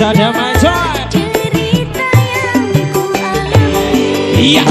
Sada ku alami. Iya.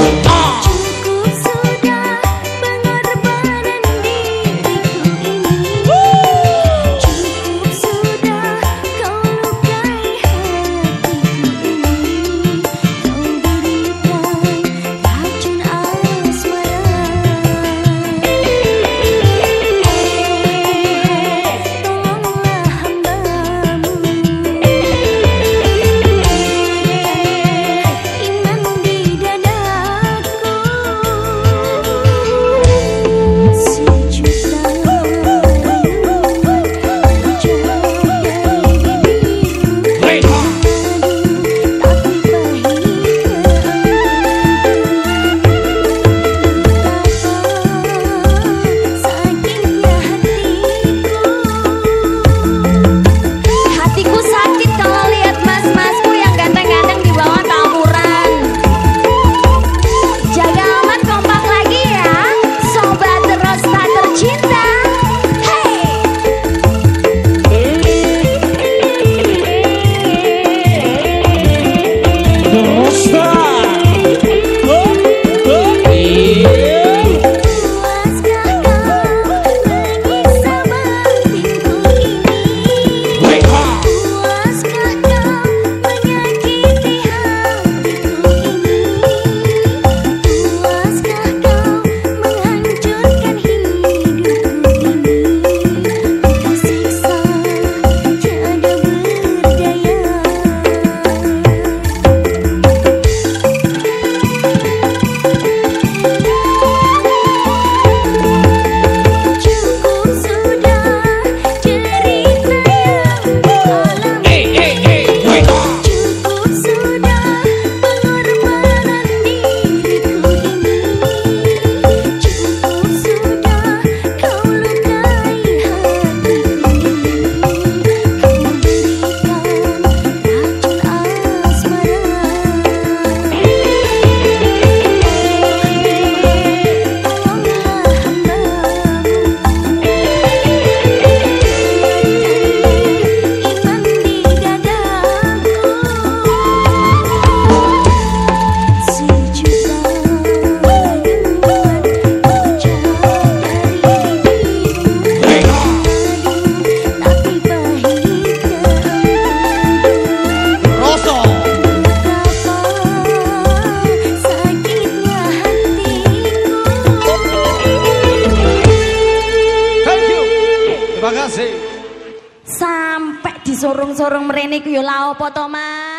Disorong-sorong mrene ku ya la apa to, Mas?